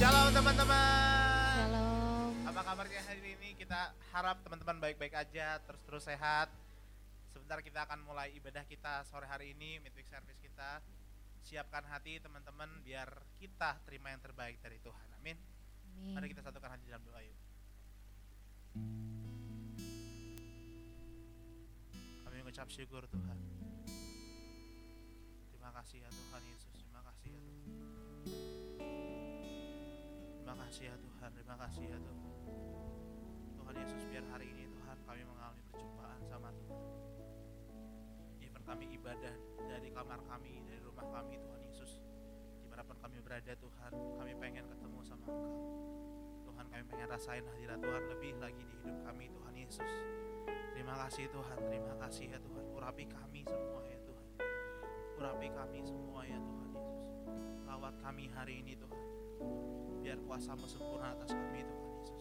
Shalom teman-teman. Shalom. Apa kabarnya hari ini? Kita harap teman-teman baik-baik aja, terus-terus sehat. Sebentar kita akan mulai ibadah kita sore hari ini, midweek service kita. Siapkan hati teman-teman biar kita terima yang terbaik dari Tuhan. Amin. Amin. Mari kita satukan hati dalam doa yuk. Kami mengucap syukur Tuhan. Terima kasih ya Tuhan Yesus. Terima kasih ya Tuhan. Terima kasih ya Tuhan. Terima kasih ya Tuhan. Tuhan Yesus biar hari ini Tuhan kami mengalami perjumpaan sama Tuhan. Even kami ibadah dari kamar kami, dari rumah kami Tuhan Yesus. Di mana pun kami berada Tuhan, kami pengen ketemu sama Engkau. Tuhan kami pengen rasain hadirat Tuhan lebih lagi di hidup kami Tuhan Yesus. Terima kasih Tuhan, terima kasih ya Tuhan. Urapi kami semua ya Tuhan. Urapi kami semua ya Tuhan Yesus. Lawat kami hari ini Tuhan. Biar kuasamu sempurna atas kami Tuhan Yesus.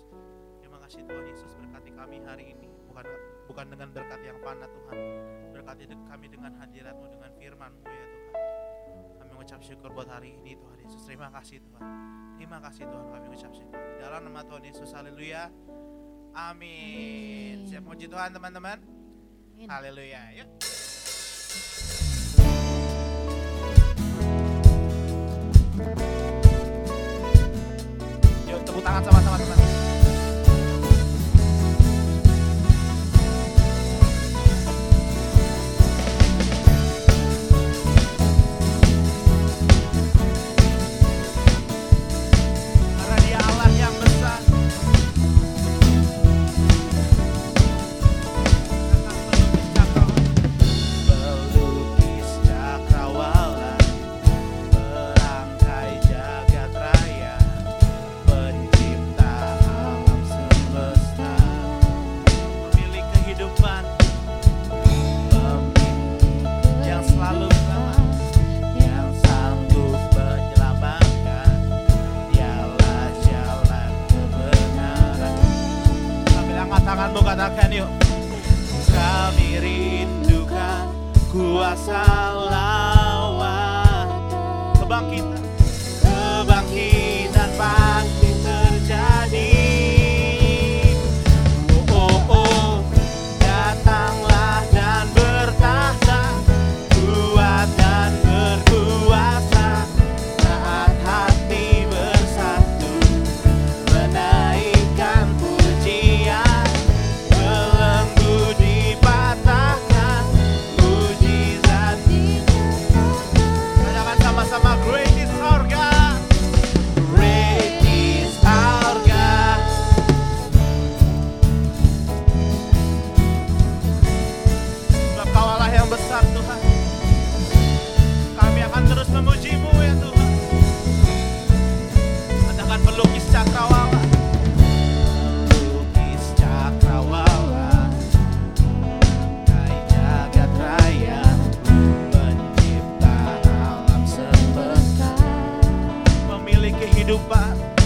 Terima kasih Tuhan Yesus berkati kami hari ini. Bukan bukan dengan berkat yang fana Tuhan. Berkati kami dengan hadiratmu, dengan firmanmu ya Tuhan. Kami mengucap syukur buat hari ini Tuhan Yesus. Terima kasih Tuhan. Terima kasih Tuhan kami mengucap syukur. Di dalam nama Tuhan Yesus, haleluya. Amin. Amin. Siap puji Tuhan teman-teman? Haleluya. Yuk. Tangan sama-sama teman. Kehidupan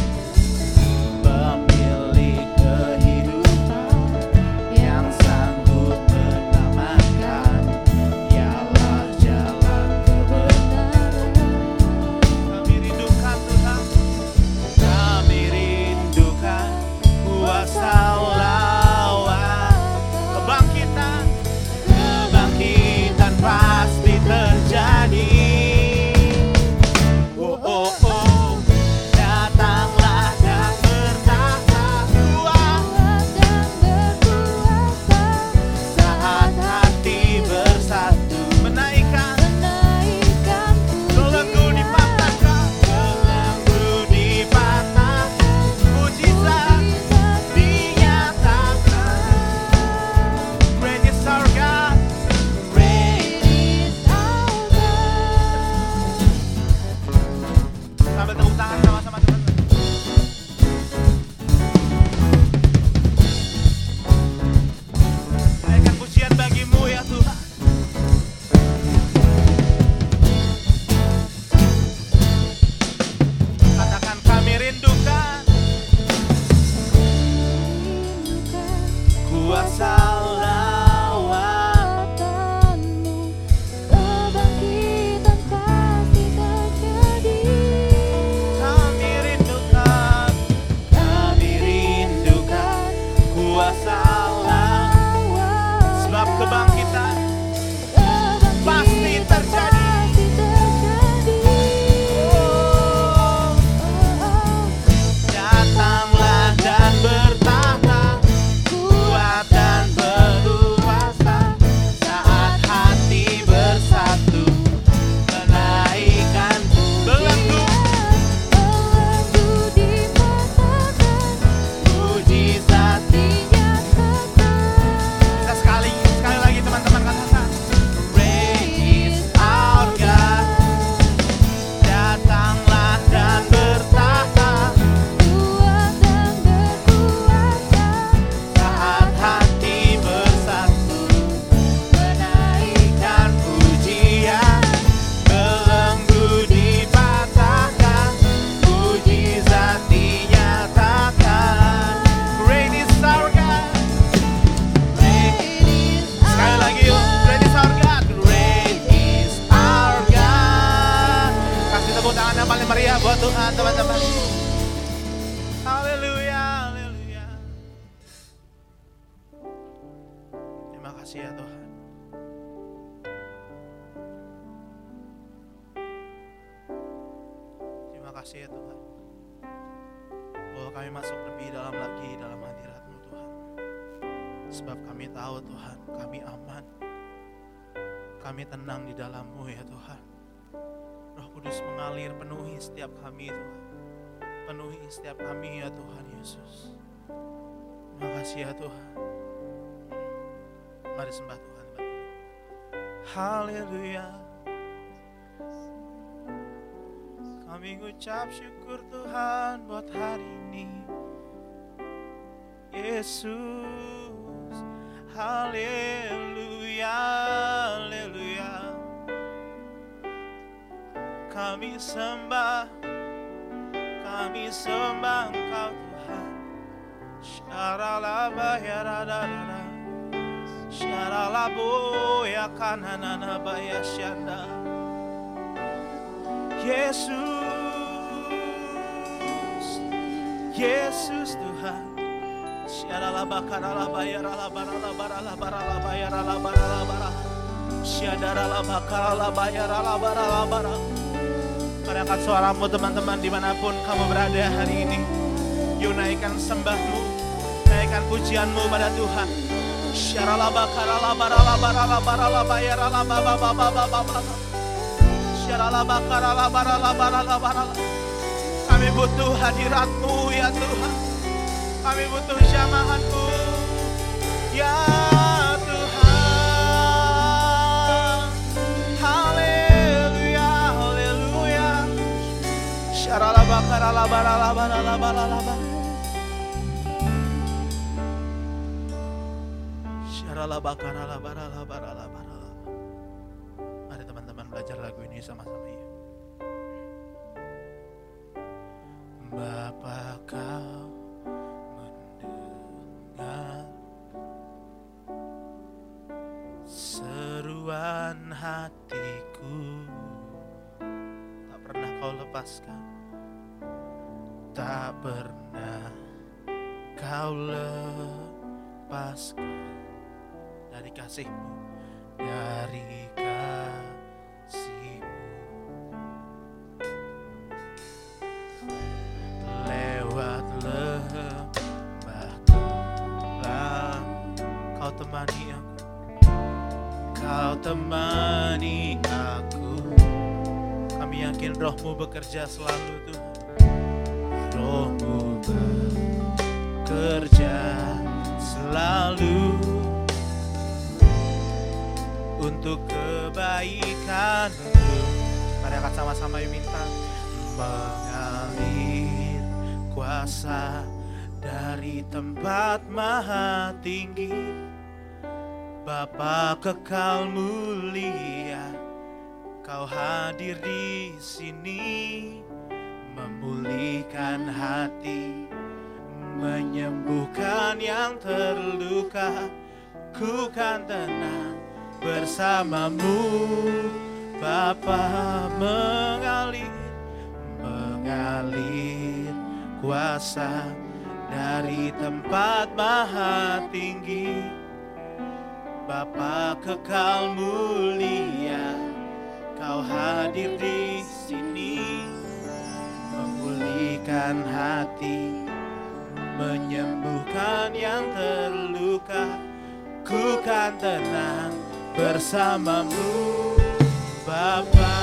kami Tuhan. Penuhi setiap kami ya Tuhan Yesus. Terima kasih ya Tuhan. Mari sembah Tuhan. Haleluya. Kami ngucap syukur Tuhan buat hari ini. Yesus. Haleluya. Haleluya. Kami sembah kami sembah Engkau Tuhan. Syaralaba ya radadada. Syaralabo ya kananana baya syanda. Yesus, Yesus Tuhan. Syaralaba karalaba ya ralaba ralaba ralaba ralaba ya ralaba ralaba ralaba. Syadaralaba karalaba ya angkat suaramu teman-teman di mana pun kamu berada hari ini. Yuk naikkan sembahmu, naikkan pujianmu pada Tuhan. Syaralaba karalaba ralaba ralaba ralaba ya ralaba baba baba baba. Syaralaba karalaba ralaba ralaba ralaba. Kami butuh hadiratmu ya Tuhan. Kami butuh jamahanmu ya Mari teman-teman belajar lagu ini sama-sama ya. Bapa kau mendengar seruan hatiku. Tak pernah kau lepaskan tak pernah kau lepaskan dari kasihmu dari kasihmu. Lewat lembah gelap kau temani aku. Kau temani aku. Kami yakin rohmu bekerja selalu Tuhan kebaikanmu mari angkat sama-sama yuk minta. Mengalir kuasa dari tempat maha tinggi. Bapa kekal mulia kau hadir di sini. Memulihkan hati menyembuhkan yang terluka. Ku kan tenang bersamamu Bapa mengalir mengalir kuasa dari tempat maha tinggi. Bapa kekal mulia kau hadir di sini. Memulihkan hati menyembuhkan yang terluka. Ku kan tenang bersamamu Bapa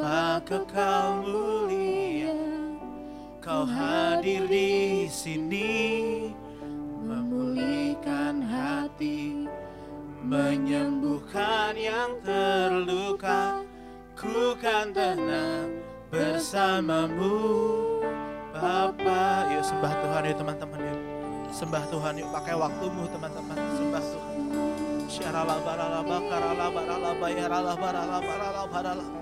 Bapa kekal mulia? Kau hadir di sini Memulihkan hati Menyembuhkan yang terluka. Ku kan tenang bersamamu. Bapa Yuk sembah Tuhan yuk teman-teman yuk. Sembah Tuhan yuk pakai waktumu teman-teman. Sembah Tuhan. Syarala barala bakarala barala bayarala barala barala barala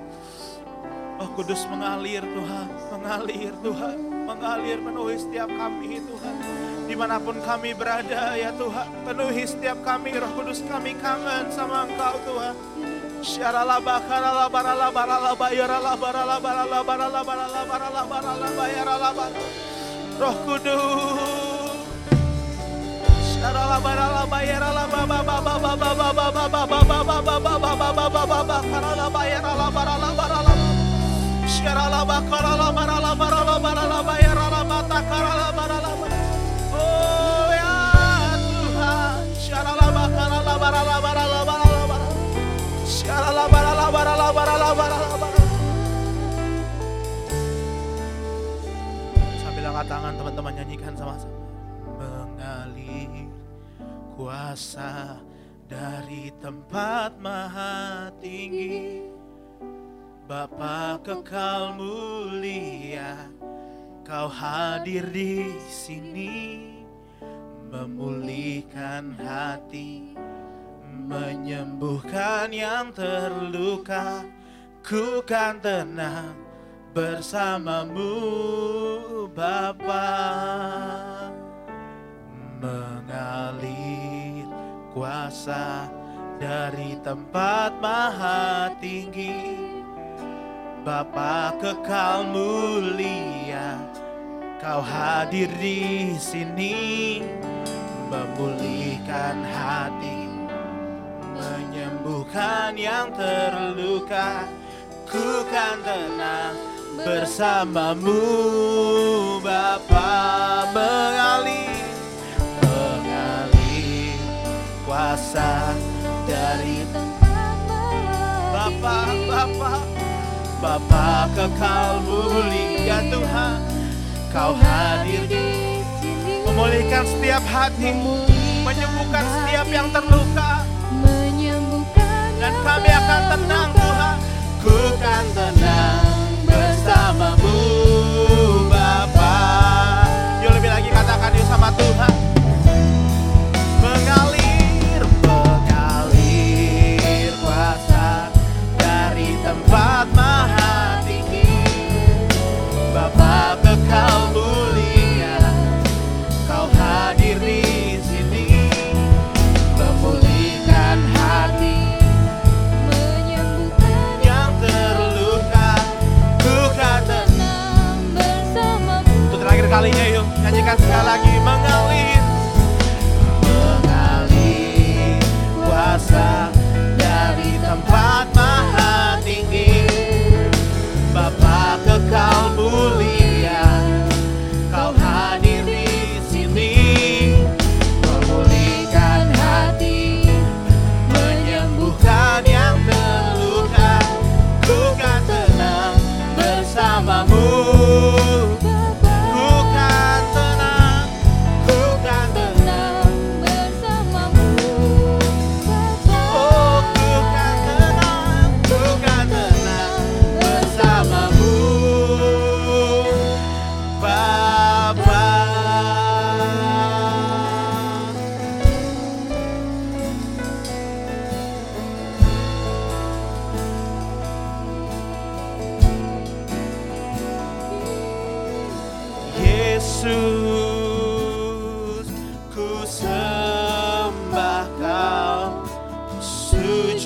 Oh kudus mengalir Tuhan. Mengalir Tuhan. Mengalir penuhi setiap kami Tuhan. Di mana pun kami berada ya Tuhan. Penuhi setiap kami. Roh Kudus kami kangen sama Engkau Tuhan. Syarala bakarala barala barala bayarala barala barala barala barala barala barala bayarala barala Roh Kudus bayarala baba baba baba baba baba Sambil tangan teman-teman nyanyikan sama-sama. Mengalir kuasa dari tempat maha tinggi Bapa kekal mulia Kau hadir di sini Memulihkan hati Menyembuhkan yang terluka. Ku kan tenang bersamamu Bapa Mengalir kuasa dari tempat maha tinggi Bapa kekal mulia Kau hadir di sini Memulihkan hati Menyembuhkan yang terluka. Ku kan tenang bersamamu Bapa mengalir Mengalir kuasa dari Bapa, Bapa Bapa kekal mulia Tuhan. Kau hadir di Memulihkan setiap hati Menyembuhkan setiap yang terluka. Menyembuhkan Dan kami akan tenang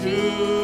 to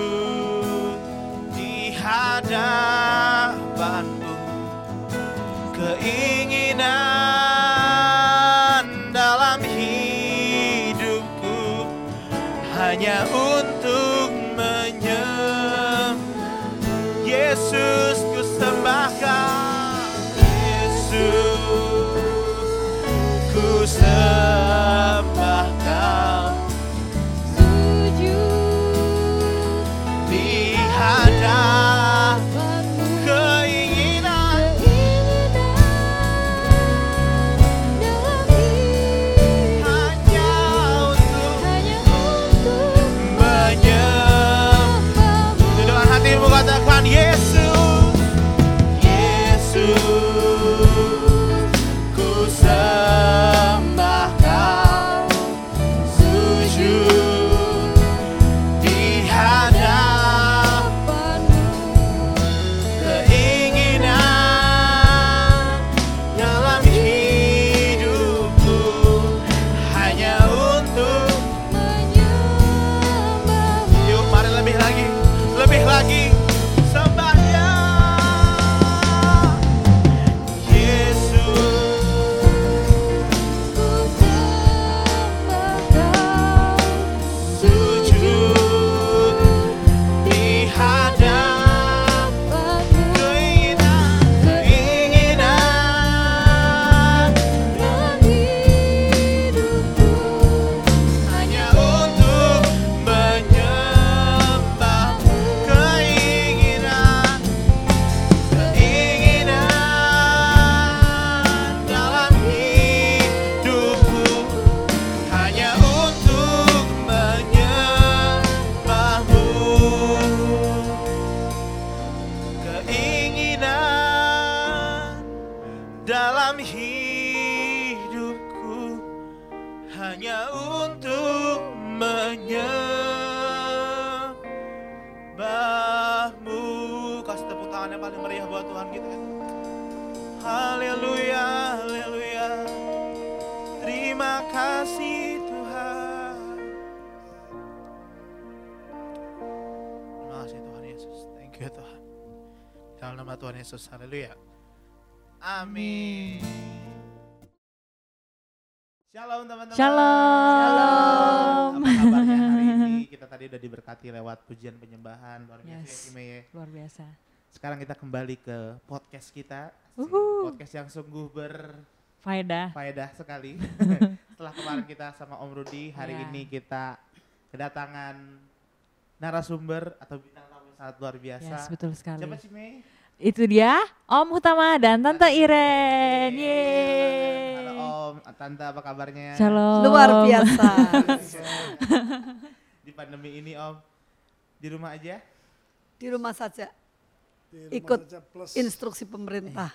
Tuhan Yesus haleluya amin Shalom teman-teman. Shalom. Apa kabarnya hari ini? Kita tadi udah diberkati lewat pujian penyembahan luar biasa Yes. ya ya. Luar biasa. Sekarang kita kembali ke podcast kita. Asik. Uhu. Podcast yang sungguh berfaedah Faedah. sekali. Setelah kemarin kita sama Om Rudi, hari Iya. ini kita kedatangan narasumber atau bintang tamu yang sangat luar biasa. Yes, betul sekali. Siapa sih Mei? Itu dia Om Utama dan Tante Iren. Yeay. Halo Om, Tante apa kabarnya? Shalom. Luar biasa. Di pandemi ini Om, di rumah aja? Di rumah saja Di rumah Ikut saja plus instruksi pemerintah.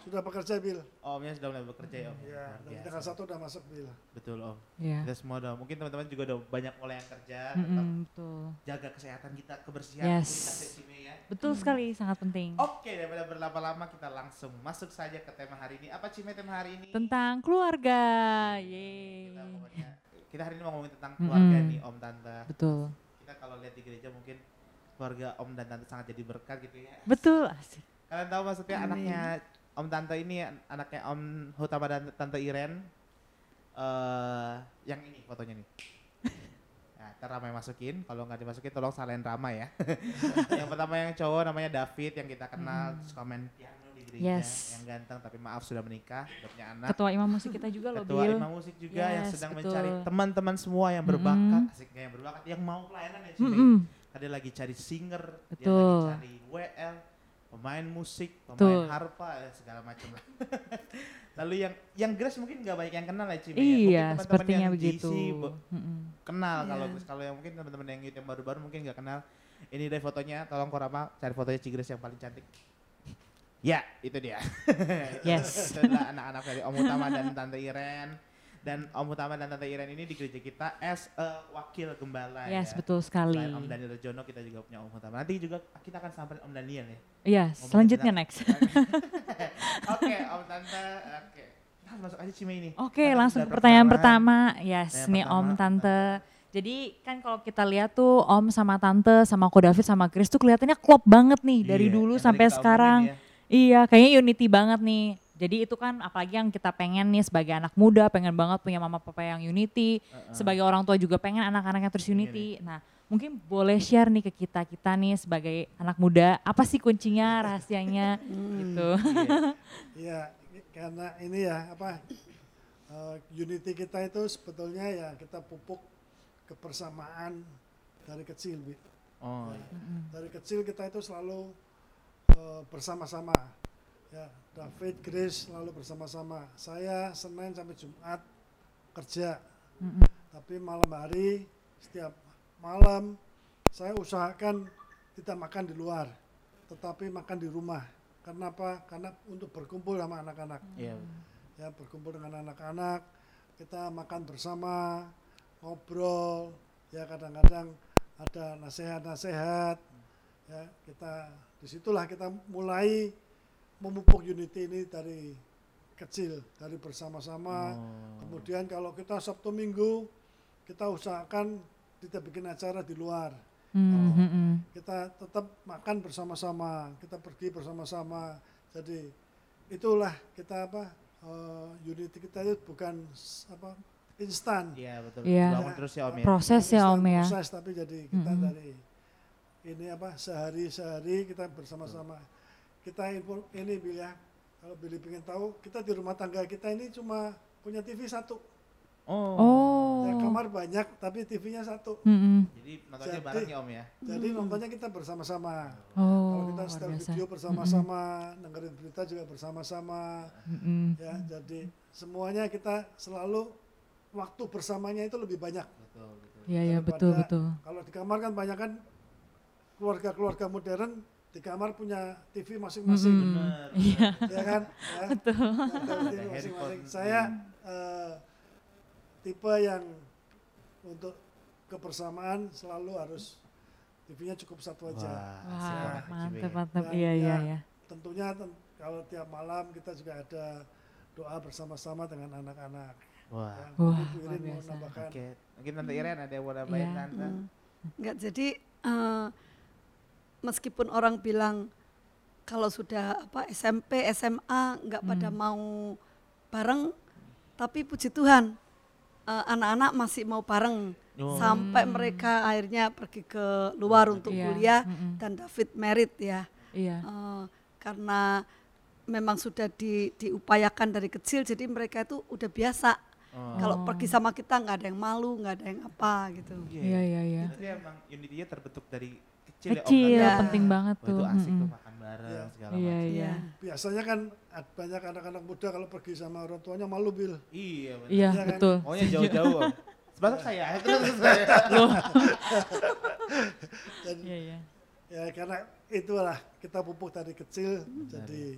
Sudah bekerja Bil. Omnya sudah mulai bekerja ya Om? Ya, dari biasa. tanggal satu udah masuk Bil. Betul Om. Ya. Kita semua dong. Mungkin teman-teman juga udah banyak mulai yang kerja. Tetap Mm-mm, betul. jaga kesehatan kita, kebersihan Yes. ya, Cime ya. Betul sekali, sangat penting. Oke, daripada berlama-lama kita langsung masuk saja ke tema hari ini. Apa Cime tema hari ini? Tentang keluarga. Yeay. Kita pokoknya kita hari ini mau ngomongin tentang keluarga Mm-mm. nih Om Tante. Betul. Kita kalau lihat di gereja mungkin keluarga Om dan Tante sangat jadi berkat gitu ya. Betul. Asik. Kalian tahu maksudnya Amin. anaknya Om Tante ini anaknya Om Hutama dan Tante Iren eh yang ini fotonya nih. Nah, ntar Rama yang masukin, kalau nggak dimasukin tolong salahin Rama ya. yang pertama yang cowok namanya David yang kita kenal suka main piano di gereja, Yes. yang ganteng tapi maaf sudah menikah, udah punya anak. Ketua imam musik kita juga loh, Ketua Bil. imam musik juga yang Yes, sedang betul. mencari teman-teman semua yang berbakat, Mm-mm. asiknya yang berbakat, yang mau pelayanan ya sini. Mm-mm. Dia lagi cari singer, dia Betul. lagi cari WL, pemain musik, pemain Betul. harpa, eh, segala macam lah. Lalu yang yang Grace mungkin nggak banyak yang kenal ya Cime ya. Iya, Mungkin teman-teman sepertinya yang begitu. GC kenal kalau Grace kalau yang mungkin teman-teman yang yang baru-baru mungkin nggak kenal. Ini dari fotonya, tolong Korama cari fotonya Ci Grace yang paling cantik. Ya, itu dia. Yes. Itu adalah anak-anak dari Om Utama dan Tante Iren. Dan Om Utama dan Tante Iren ini di gereja kita as a wakil gembala Yes, ya. betul sekali. Selain Om Daniel Rejono kita juga punya Om Utama. Nanti juga kita akan sampai Om Daniel ya. Iya, Ngomongin selanjutnya tentang- next. Oke, Om Tante. Oke. Kita harus masuk aja Cime ini. Oke, Tante langsung ke pertanyaan pertama. pertama. Yes, nih Om Tante. Jadi kan kalau kita lihat tuh Om sama Tante sama Ko David sama Chris tuh kelihatannya klop banget nih dari Iya, dulu sampai kita sekarang. ya. Iya, kayaknya unity banget nih. Jadi itu kan apalagi yang kita pengen nih sebagai anak muda, pengen banget punya mama papa yang unity. Heeh. Sebagai orang tua juga pengen anak-anaknya terus Iya unity. Nah, mungkin boleh share nih ke kita-kita nih sebagai anak muda, apa sih kuncinya, rahasianya gitu. Iya. Iya, karena ini ya apa eh, unity kita itu sebetulnya ya kita pupuk kebersamaan dari kecil, Bi. Oh, Ya. Dari kecil kita itu selalu eh, bersama-sama. Ya, David, Grace selalu bersama-sama. Saya Senin sampai Jumat kerja, Mm-mm. tapi malam hari setiap malam saya usahakan tidak makan di luar, tetapi makan di rumah. Karena apa? Karena untuk berkumpul sama anak-anak. iya. Ya, berkumpul dengan anak-anak, kita makan bersama, ngobrol, ya kadang-kadang ada nasihat-nasihat. Ya, kita di situlah kita mulai memupuk unity ini dari kecil, dari bersama-sama. Oh. Kemudian kalau kita Sabtu Minggu kita usahakan tidak bikin acara di luar. Mm, mm-mm. Kita tetap makan bersama-sama, kita pergi bersama-sama. Jadi itulah kita apa eh, unity kita itu bukan apa instan. Iya, betul. Iya. Bangun terus ya Om ya. Proses ya Om ya. Proses tapi jadi kita Mm-mm. dari ini apa sehari-sehari kita bersama-sama. Kita info ini Bil ya. Kalau Billy pengen tahu, kita di rumah tangga kita ini cuma punya TV satu. Oh. Oh. Ya kamar banyak tapi TV-nya satu. Mm-mm. Jadi nontonnya Jadi- bareng ya Om ya. Jadi nontonnya kita bersama-sama. Oh, Kalau kita setel biasa. video bersama-sama, dengerin berita juga bersama-sama, Mm-mm. ya. Jadi semuanya kita selalu waktu bersamanya itu lebih banyak. Betul, betul. Iya, iya betul betul. Kalau di kamar kan banyak kan keluarga-keluarga modern di kamar punya TV masing-masing, Mm-mm. Bener. Iya. ya kan? Ya, Betul. Ada masing-masing. Saya eh, tipe yang untuk kebersamaan selalu harus TV-nya cukup satu aja. Wah, Wah, mantep, mantep. Dan Iya, iya, ya, iya. Tentunya ten- kalau tiap malam kita juga ada doa bersama-sama dengan anak-anak. Wah. Ya, Wah, Ibu Irin mau biasa. nambahkan. Oke, mungkin Tante Iren ada yang mau nambahin Iya. Tante? Hmm. Enggak, jadi eh, meskipun orang bilang kalau sudah apa SMP, SMA nggak pada Hmm. mau bareng, tapi puji Tuhan eh, anak-anak masih mau bareng Oh. sampai Hmm. mereka akhirnya pergi ke luar untuk Iya, kuliah mm-mm. dan David merit ya Iya. Eh, karena memang sudah di- diupayakan dari kecil jadi mereka itu udah biasa Oh. kalau Oh. pergi sama kita nggak ada yang malu nggak ada yang apa gitu Iya, iya, iya. Jadi emang unity-nya terbentuk dari kecil, ya, Kecil, Tante? Ya. penting banget Wah, tuh. itu asik Mm-mm. tuh makan bareng Iya. segala Iya, macam. iya. Biasanya kan banyak anak-anak muda kalau pergi sama orang tuanya malu bil. Iya, betul. Iya, Iya kan? betul. Pokoknya jauh-jauh. Sebab saya, terus saya. Loh. Dan Iya, iya. ya karena itulah kita pupuk dari kecil jadi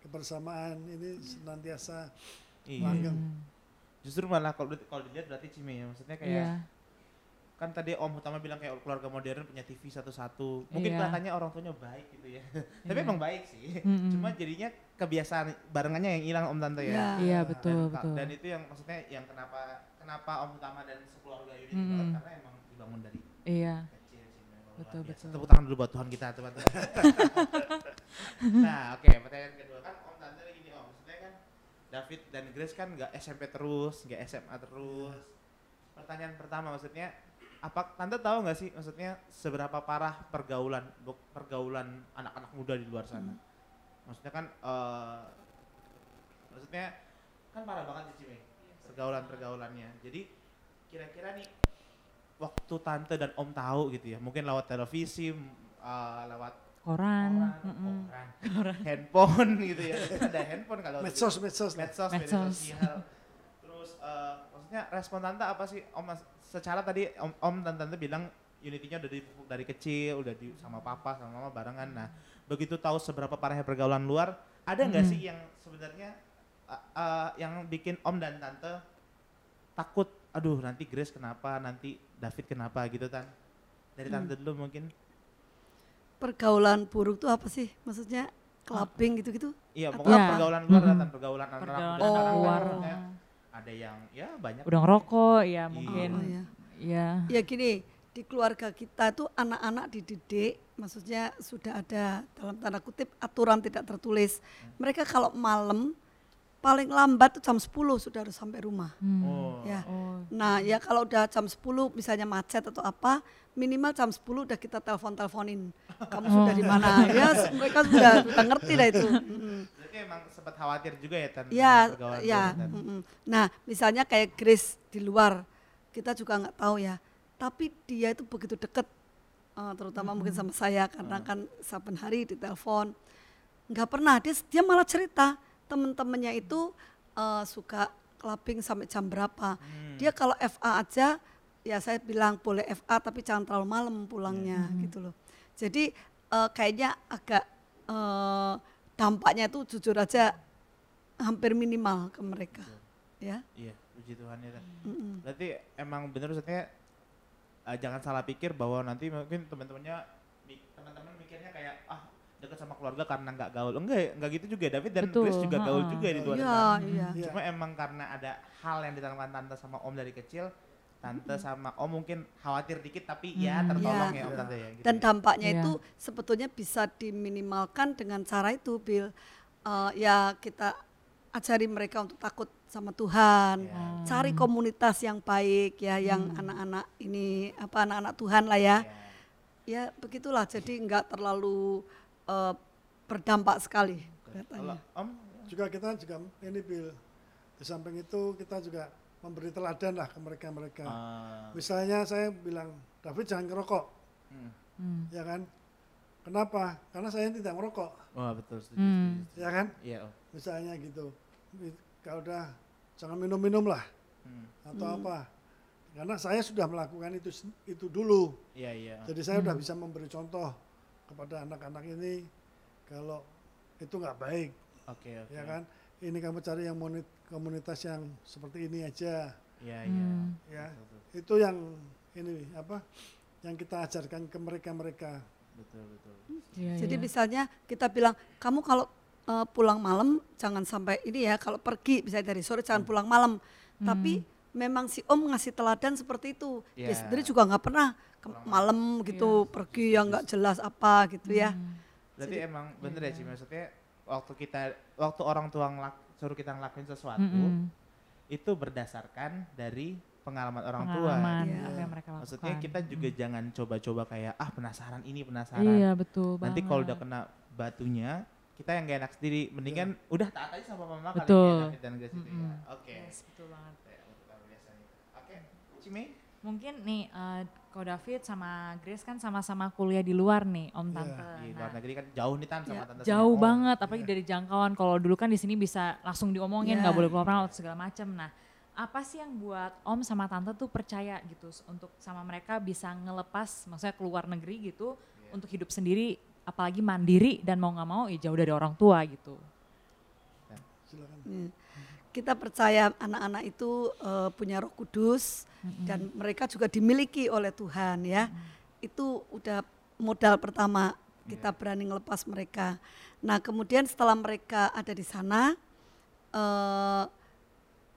kebersamaan ini senantiasa Iya. langgeng. Hmm. Justru malah kalau kalau dilihat berarti Cime ya, maksudnya kayak Iya. Kan tadi Om utama bilang kayak keluarga modern punya TV satu-satu. Mungkin Iya. kelihatannya orang tuanya baik gitu ya. Tapi Iya. emang baik sih. Mm-mm. Cuma jadinya kebiasaan barengannya yang hilang Om Tante ya. Ya. Iya, Dan, betul, ka- betul. dan itu yang maksudnya yang kenapa kenapa Om Utama dan sekeluarga ini Mm-mm. karena emang dibangun dari Iya. Betul, biasa. betul. Tepuk tangan dulu buat Tuhan kita teman-teman. nah oke pertanyaan kedua kan Om Tante gini Om maksudnya kan David dan Grace kan nggak SMP terus nggak SMA terus. Pertanyaan pertama maksudnya apa Tante tahu nggak sih maksudnya seberapa parah pergaulan pergaulan anak-anak muda di luar sana? Maksudnya kan eh, maksudnya kan parah banget sih Cime pergaulan pergaulannya. Jadi kira-kira nih waktu tante dan om tahu gitu ya mungkin lewat televisi eh, lewat Koran. koran, mm-mm. koran, handphone gitu ya ada handphone kalau Medsos, medsos. medsos, media Medsos. sosial terus eh, maksudnya respon tante apa sih om mas- secara tadi om, om dan tante bilang unitinya udah dipupuk dari kecil udah di sama papa sama mama barengan nah begitu tahu seberapa parahnya pergaulan luar ada nggak Mm. sih yang sebenarnya eh, eh, yang bikin om dan tante takut aduh nanti Grace kenapa nanti David kenapa gitu kan dari Hmm. tante dulu mungkin pergaulan buruk tuh apa sih maksudnya clubbing gitu-gitu iya pokoknya apa? pergaulan luar dan pergaulan anak Pergaulan muda sekarang kan luar. maksudnya ada yang ya banyak Udah ngerokok, ya Iya. mungkin. oh, ya. Iya. ya gini di keluarga kita tuh anak-anak dididik maksudnya sudah ada dalam tanda kutip aturan tidak tertulis mereka kalau malam paling lambat tuh jam 10 sudah harus sampai rumah Hmm. oh ya Oh, Nah ya kalau udah jam 10 misalnya macet atau apa, minimal jam 10 udah kita telepon-teleponin. Kamu sudah di mana? Ya mereka sudah, sudah ngerti dah itu. Mm-mm. Berarti emang sempat khawatir juga ya Tan? Ya, pergaulan ya. Tan? mm-mm. Nah misalnya kayak Grace di luar, kita juga nggak tahu ya. Tapi dia itu begitu deket, eh, terutama mungkin sama saya karena kan saben hari ditelepon. Nggak pernah dia dia malah cerita temen-temennya itu eh, suka clubbing sampai jam berapa. Hmm. Dia kalau FA aja ya saya bilang boleh FA tapi jangan terlalu malam pulangnya gitu loh. Jadi eh, kayaknya agak eh, dampaknya itu jujur aja hampir minimal ke mereka. Ya. Iya, puji Tuhan ya mm-mm. Berarti emang bener maksudnya eh, jangan salah pikir bahwa nanti mungkin teman-temannya teman-teman mikirnya kayak ah dekat sama keluarga karena nggak gaul. Enggak, enggak gitu juga. David dan Betul, Grace juga gaul ha-ha. juga di luar sana. iya. Iya. Cuma emang karena ada hal yang ditanamkan tante sama om dari kecil, tante sama om mungkin khawatir dikit tapi ya Hmm. tertolong Iya. ya om tante ya. Gitu Dan ya. dampaknya Iya. itu sebetulnya bisa diminimalkan dengan cara itu, Bill. Eh, ya kita ajari mereka untuk takut sama Tuhan, Iya. cari komunitas yang baik ya, yang anak-anak ini apa anak-anak Tuhan lah ya. Iya. Ya begitulah. Jadi nggak terlalu eh, berdampak sekali Kalau katanya. om Juga kita juga ini bil. Di samping itu kita juga memberi teladan lah ke mereka-mereka. eh, Misalnya saya bilang, David jangan ngerokok, hmm. Hmm. ya kan? Kenapa? Karena saya tidak merokok, Wah betul setuju. Hmm. setuju. ya kan? Iya om. Misalnya gitu. Kalau udah jangan minum-minum lah Hmm. atau apa. Karena saya sudah melakukan itu itu dulu. Iya iya. Jadi saya udah bisa memberi contoh kepada anak-anak ini kalau itu nggak baik, Oke oke. ya kan? Ini kamu cari yang monit- komunitas yang seperti ini aja. Iya, iya. Hmm. ya Betul, itu yang ini apa yang kita ajarkan ke mereka-mereka betul, betul. Iya, Jadi iya. misalnya kita bilang kamu kalau eh, pulang malam jangan sampai ini ya kalau pergi bisa dari sore jangan pulang malam. Tapi memang si Om ngasih teladan seperti itu. Dia Iya. sendiri juga nggak pernah ke malam gitu pergi yang nggak jelas apa gitu ya. Berarti emang bener ya Iya. Ci, maksudnya waktu kita waktu orang tua ngelak, suruh kita ngelakuin sesuatu Mm-mm. itu berdasarkan dari pengalaman orang tua. Pengalaman Iya. apa yang mereka lakukan. Maksudnya kita juga jangan coba-coba kayak ah penasaran ini penasaran. Iya betul Nanti kalau udah kena batunya kita yang gak enak sendiri. Mendingan udah taat aja sama mama kali Betul. ya, David dan Grace itu ya. Oke. Yes, betul banget. Ya. Oke, Cime? Mungkin nih eh, Ko David sama Grace kan sama-sama kuliah di luar nih Om Iya. Tante. Di Nah, luar negeri kan jauh nih tan sama Ya, tante. sama jauh om. banget apalagi dari jangkauan kalau dulu kan di sini bisa langsung diomongin Ya. nggak boleh keluar atau segala macam nah apa sih yang buat om sama tante tuh percaya gitu untuk sama mereka bisa ngelepas maksudnya keluar negeri gitu untuk hidup sendiri apalagi mandiri dan mau nggak mau ya jauh dari orang tua gitu silakan Hmm. Kita percaya anak-anak itu eh, punya Roh Kudus dan mereka juga dimiliki oleh Tuhan ya. Itu udah modal pertama kita berani ngelepas mereka. Nah, kemudian setelah mereka ada di sana eh,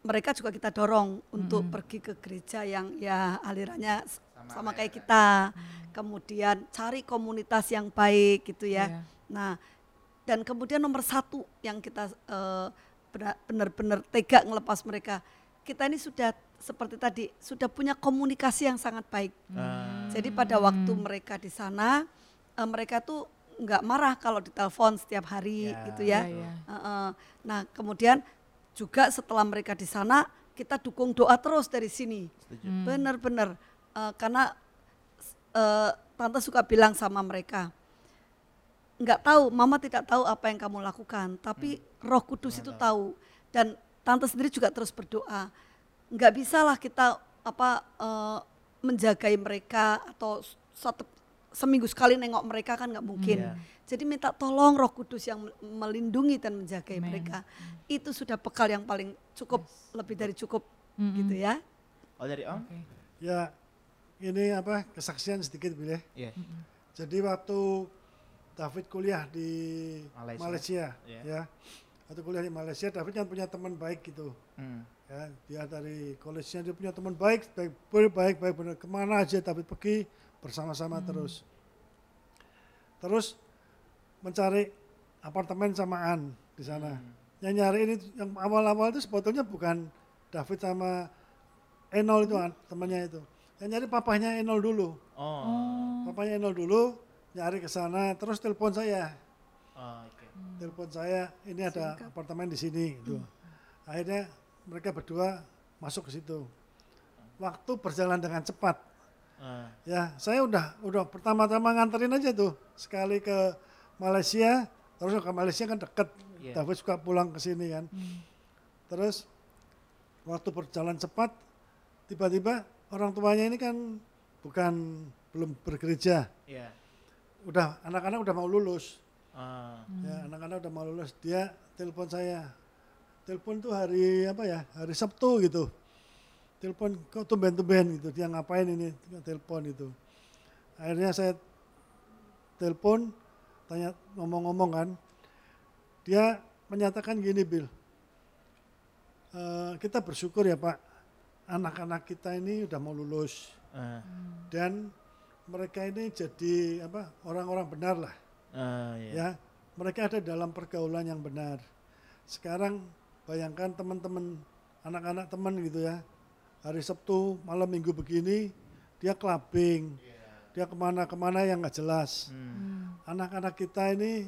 mereka juga kita dorong untuk pergi ke gereja yang ya alirannya Sama sama, kayak kita. Kemudian cari komunitas yang baik gitu ya. Iya. Nah, dan kemudian nomor satu yang kita benar- benar-benar tega ngelepas mereka, kita ini sudah seperti tadi sudah punya komunikasi yang sangat baik. Ah, Jadi pada waktu mereka di sana, eh, mereka tuh nggak marah kalau ditelepon setiap hari Ya, gitu ya. Iya. Heeh. Nah, kemudian juga setelah mereka di sana, kita dukung doa terus dari sini. setuju. Benar-benar Eh, karena eh, tante suka bilang sama mereka, nggak tahu, mama tidak tahu apa yang kamu lakukan, tapi Roh Kudus itu tahu. Dan tante sendiri juga terus berdoa. Nggak bisalah kita apa eh, menjagai mereka atau satu seminggu sekali nengok mereka kan nggak mungkin. Iya. Jadi minta tolong Roh Kudus yang mel- melindungi dan menjagai Amen. mereka. Itu sudah bekal yang paling cukup, lebih dari cukup gitu ya. Oh dari om? Oke. ya ini apa kesaksian sedikit boleh Iya. jadi waktu David kuliah di Malaysia. Malaysia, Iya. ya waktu kuliah di Malaysia David kan punya teman baik gitu. Hmm. ya dia dari college-nya dia punya teman baik baik baik baik, baik benar ke mana aja David pergi bersama-sama terus. Terus mencari apartemen samaan di sana. Yang nyari ini yang awal-awal itu sebetulnya bukan David sama Enol itu an- temannya itu. Yang nyari papahnya Enol dulu. Oh. papahnya Enol dulu nyari ke sana terus telepon saya. Oh, oke. telepon saya ini ada apartemen di sini gitu. Akhirnya mereka berdua masuk ke situ. Waktu berjalan dengan cepat. Ah, Ya, saya udah udah pertama-tama nganterin aja tuh sekali ke Malaysia, terus ke Malaysia kan deket. Iya. David suka pulang ke sini kan. Terus waktu berjalan cepat, tiba-tiba orang tuanya ini kan bukan belum bergereja, Iya. udah anak-anak udah mau lulus. Ah, Ya, anak-anak udah mau lulus, dia telepon saya. Telepon tuh hari apa ya? Hari Sabtu gitu. Telepon kok tumben-tumben gitu. Dia ngapain ini? Telepon itu. Akhirnya saya telepon, tanya ngomong-ngomong kan. Dia menyatakan gini, Bill. "Eh, kita bersyukur ya Pak, anak-anak kita ini udah mau lulus ah, dan mereka ini jadi apa orang-orang benar lah ah, iya. ya mereka ada dalam pergaulan yang benar. Sekarang bayangkan teman-teman anak-anak teman gitu ya. Hari Sabtu malam minggu begini dia clubbing. Dia ke mana-kemana yang nggak jelas. Hmm. anak-anak kita ini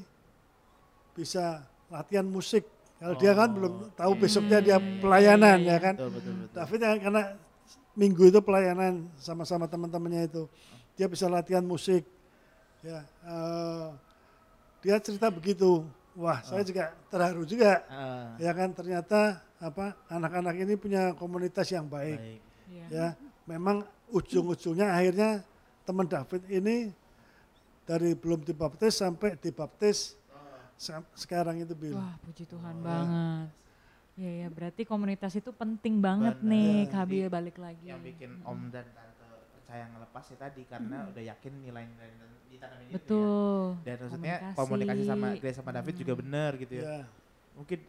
bisa latihan musik. Kalau dia kan belum tahu besoknya dia pelayanan ya kan? Betul, betul, ya, karena minggu itu pelayanan sama-sama teman-temannya itu. Dia bisa latihan musik. Ya eh, dia cerita begitu wah saya juga terharu juga Ah, ya kan ternyata apa anak-anak ini punya komunitas yang baik, baik. Iya. ya memang ujung-ujungnya akhirnya teman David ini dari belum dibaptis sampai dibaptis sekarang itu Bill Wah puji Tuhan banget. Iya ya, berarti komunitas itu penting banget Benar. nih, Iya. Kabil balik lagi. yang bikin om dan tante percaya ngelepas ya tadi karena udah yakin nilai-nilai yang ditanamin itu ya. Betul. Dan maksudnya Komunikasi. komunikasi, sama Grace sama David juga Hmm. benar gitu ya. Ya, Mungkin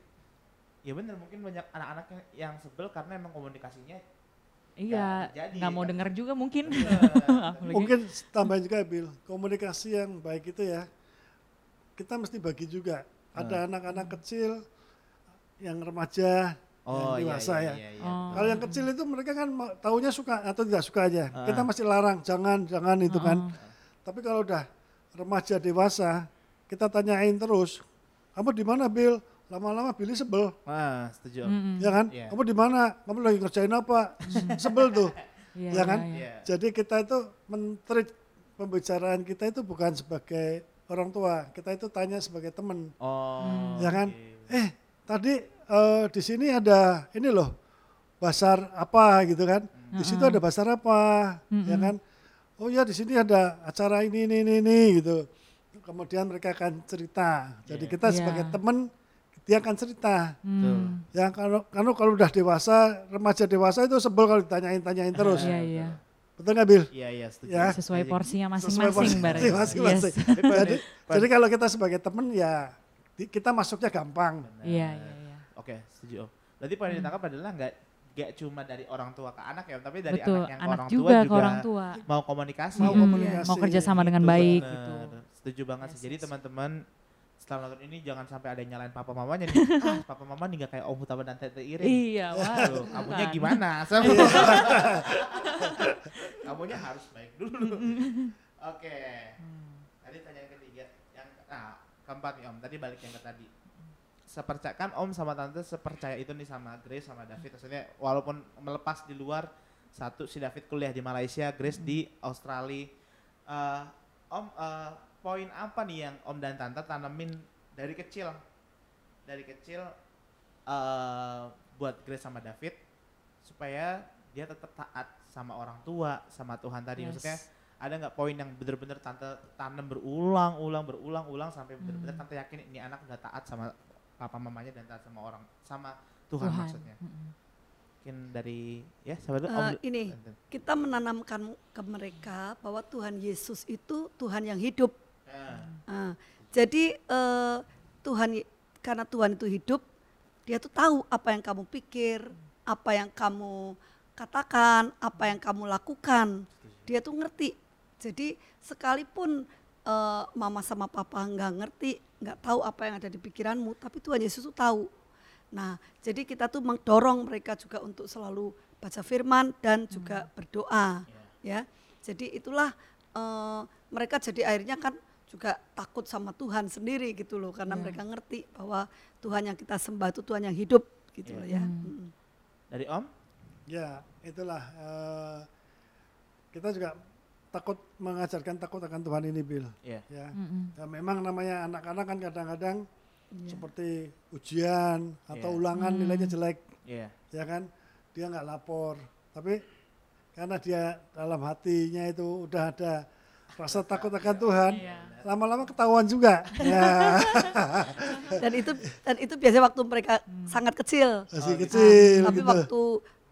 ya benar mungkin banyak anak-anak yang, yang sebel karena emang komunikasinya Iya, nggak mau kan? denger juga mungkin. Bener. Apalagi- mungkin tambahin juga Bill, komunikasi yang baik itu ya, kita mesti bagi juga. Ada anak-anak kecil, yang remaja, oh yang iya, dewasa iya, ya. iya, iya, Oh. Kalau yang kecil itu mereka kan taunya suka atau tidak suka aja. Ah. Kita masih larang, jangan, jangan itu kan. Oh. Tapi kalau udah remaja dewasa, kita tanyain terus, kamu di mana Bill? Lama-lama Billy sebel, Wah, setuju om. Mm-mm. ya kan? Iya. Kamu di mana? Kamu lagi ngerjain apa? sebel tuh. Iya, Ya kan? iya, iya. Iya. Jadi kita itu menteri pembicaraan kita itu bukan sebagai orang tua, kita itu tanya sebagai teman. Oh. Ya kan? oke. Eh, tadi eh, di sini ada ini loh, basar apa gitu kan? Di situ ada basar apa, ya kan? Oh ya di sini ada acara ini ini ini, ini gitu. Kemudian mereka akan cerita. Jadi Iya. kita Iya. sebagai teman dia akan cerita. Hmm. Ya kalau kalau kalau udah dewasa, remaja dewasa itu sebel kalau ditanyain-tanyain terus. Iya, iya. Betul nggak Bil? Iya, iya, setuju. Ya. Sesuai porsinya Sesuai porsi masing-masing berarti. masing-masing. Yes. jadi, jadi kalau kita sebagai teman ya kita masuknya gampang. Iya, iya, iya. Oke, setuju om. Berarti poin yang ditangkap adalah nggak nggak cuma dari orang tua ke anak ya, tapi dari Betul, anak yang anak orang juga tua ke juga orang tua. mau komunikasi. Mau Mm-mm, komunikasi. Mau kerja sama dengan Gitu, baik bener. gitu. Setuju banget sih. Yes, Jadi yes. teman-teman setelah nonton ini jangan sampai ada yang nyalain papa mamanya nih. ah, papa mama nih gak kayak Om Hutama dan Tete Irin. Iya, Tuh, waduh. kamunya bukan. gimana? Sama. kamunya harus baik dulu. Oke. Tadi tanya yang ketiga, yang nah keempat nih Om. Tadi balik yang ke tadi. Sepercaya kan Om sama Tante sepercaya itu nih sama Grace sama David. Maksudnya walaupun melepas di luar satu si David kuliah di Malaysia, Grace di Australia. Eh, om eh, poin apa nih yang Om dan Tante tanemin dari kecil? Dari kecil eh buat Grace sama David supaya dia tetap taat sama orang tua, sama Tuhan tadi. Yes. Maksudnya ada nggak poin yang bener-bener tante tanam berulang-ulang berulang-ulang sampai bener-bener Hmm. tante yakin ini anak udah taat sama papa mamanya dan taat sama orang sama Tuhan, Tuhan. maksudnya. Mungkin dari ya sahabat Om ini kita menanamkan ke mereka bahwa Tuhan Yesus itu Tuhan yang hidup. Ah, jadi eh, Tuhan karena Tuhan itu hidup, dia tuh tahu apa yang kamu pikir, apa yang kamu katakan, apa yang kamu lakukan. Dia tuh ngerti. Jadi sekalipun eh, mama sama papa nggak ngerti, nggak tahu apa yang ada di pikiranmu, tapi Tuhan Yesus tuh tahu. Nah, jadi kita tuh mendorong mereka juga untuk selalu baca firman dan juga berdoa, ya. Jadi itulah eh, mereka jadi akhirnya kan juga takut sama Tuhan sendiri gitu loh, karena Iya. mereka ngerti bahwa Tuhan yang kita sembah itu Tuhan yang hidup gitu loh ya. Hmm. Mm. dari Om? Ya, itulah eh, kita juga takut mengajarkan takut akan Tuhan ini, Bill. Iya. Ya. Mm-mm. Ya, memang namanya anak-anak kan kadang-kadang Iya. seperti ujian atau Iya. ulangan Hmm. nilainya jelek, Iya. ya kan? Dia nggak lapor, tapi karena dia dalam hatinya itu udah ada rasa takut akan Tuhan, Iya. lama-lama ketahuan juga. ya, Dan itu dan itu biasanya waktu mereka sangat kecil. masih gitu. kecil Tapi gitu. waktu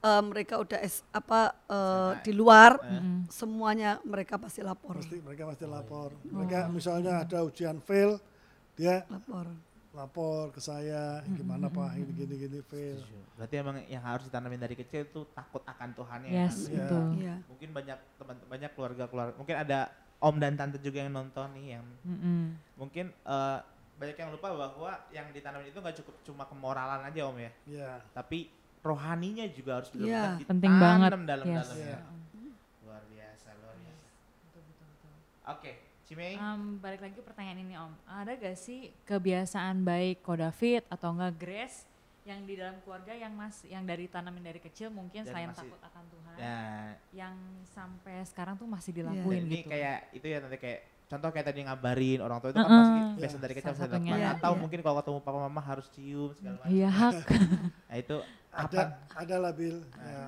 eh, mereka udah es, apa eh, di luar semuanya mereka pasti lapor. Pasti mereka pasti lapor. Mereka misalnya ada ujian fail, dia Lapor. lapor ke saya gimana pak ini gini gini fail. Berarti emang yang harus ditanamin dari kecil itu takut akan Tuhannya. Yes, Iya. betul. Iya. Mungkin banyak teman banyak keluarga-keluarga. Mungkin ada Om dan Tante juga yang nonton nih yang Mm-mm. mungkin eh, banyak yang lupa bahwa yang ditanamin itu nggak cukup cuma kemoralan aja Om ya, ya tapi rohaninya juga harus Iya. benar-benar Penting banget. dalam-dalamnya. Yes. Iya. Luar biasa, luar biasa. Oke, Cimei. Um, balik lagi ke pertanyaan ini Om, ada gak sih kebiasaan baik Ko David atau enggak Grace yang di dalam keluarga yang mas yang dari tanamin dari kecil mungkin Dan selain masih- takut akan Tuhan Nah, yang sampai sekarang tuh masih dilakuin ini gitu. kayak itu ya nanti kayak contoh kayak tadi ngabarin orang tua itu kan Heeh. pasti Iya. biasa dari kecil satunya. dilakukan Iya, atau iya. mungkin kalau ketemu papa mama harus cium segala macam. Iya hak. Nah, itu ada apa? ada lah Bill Ya.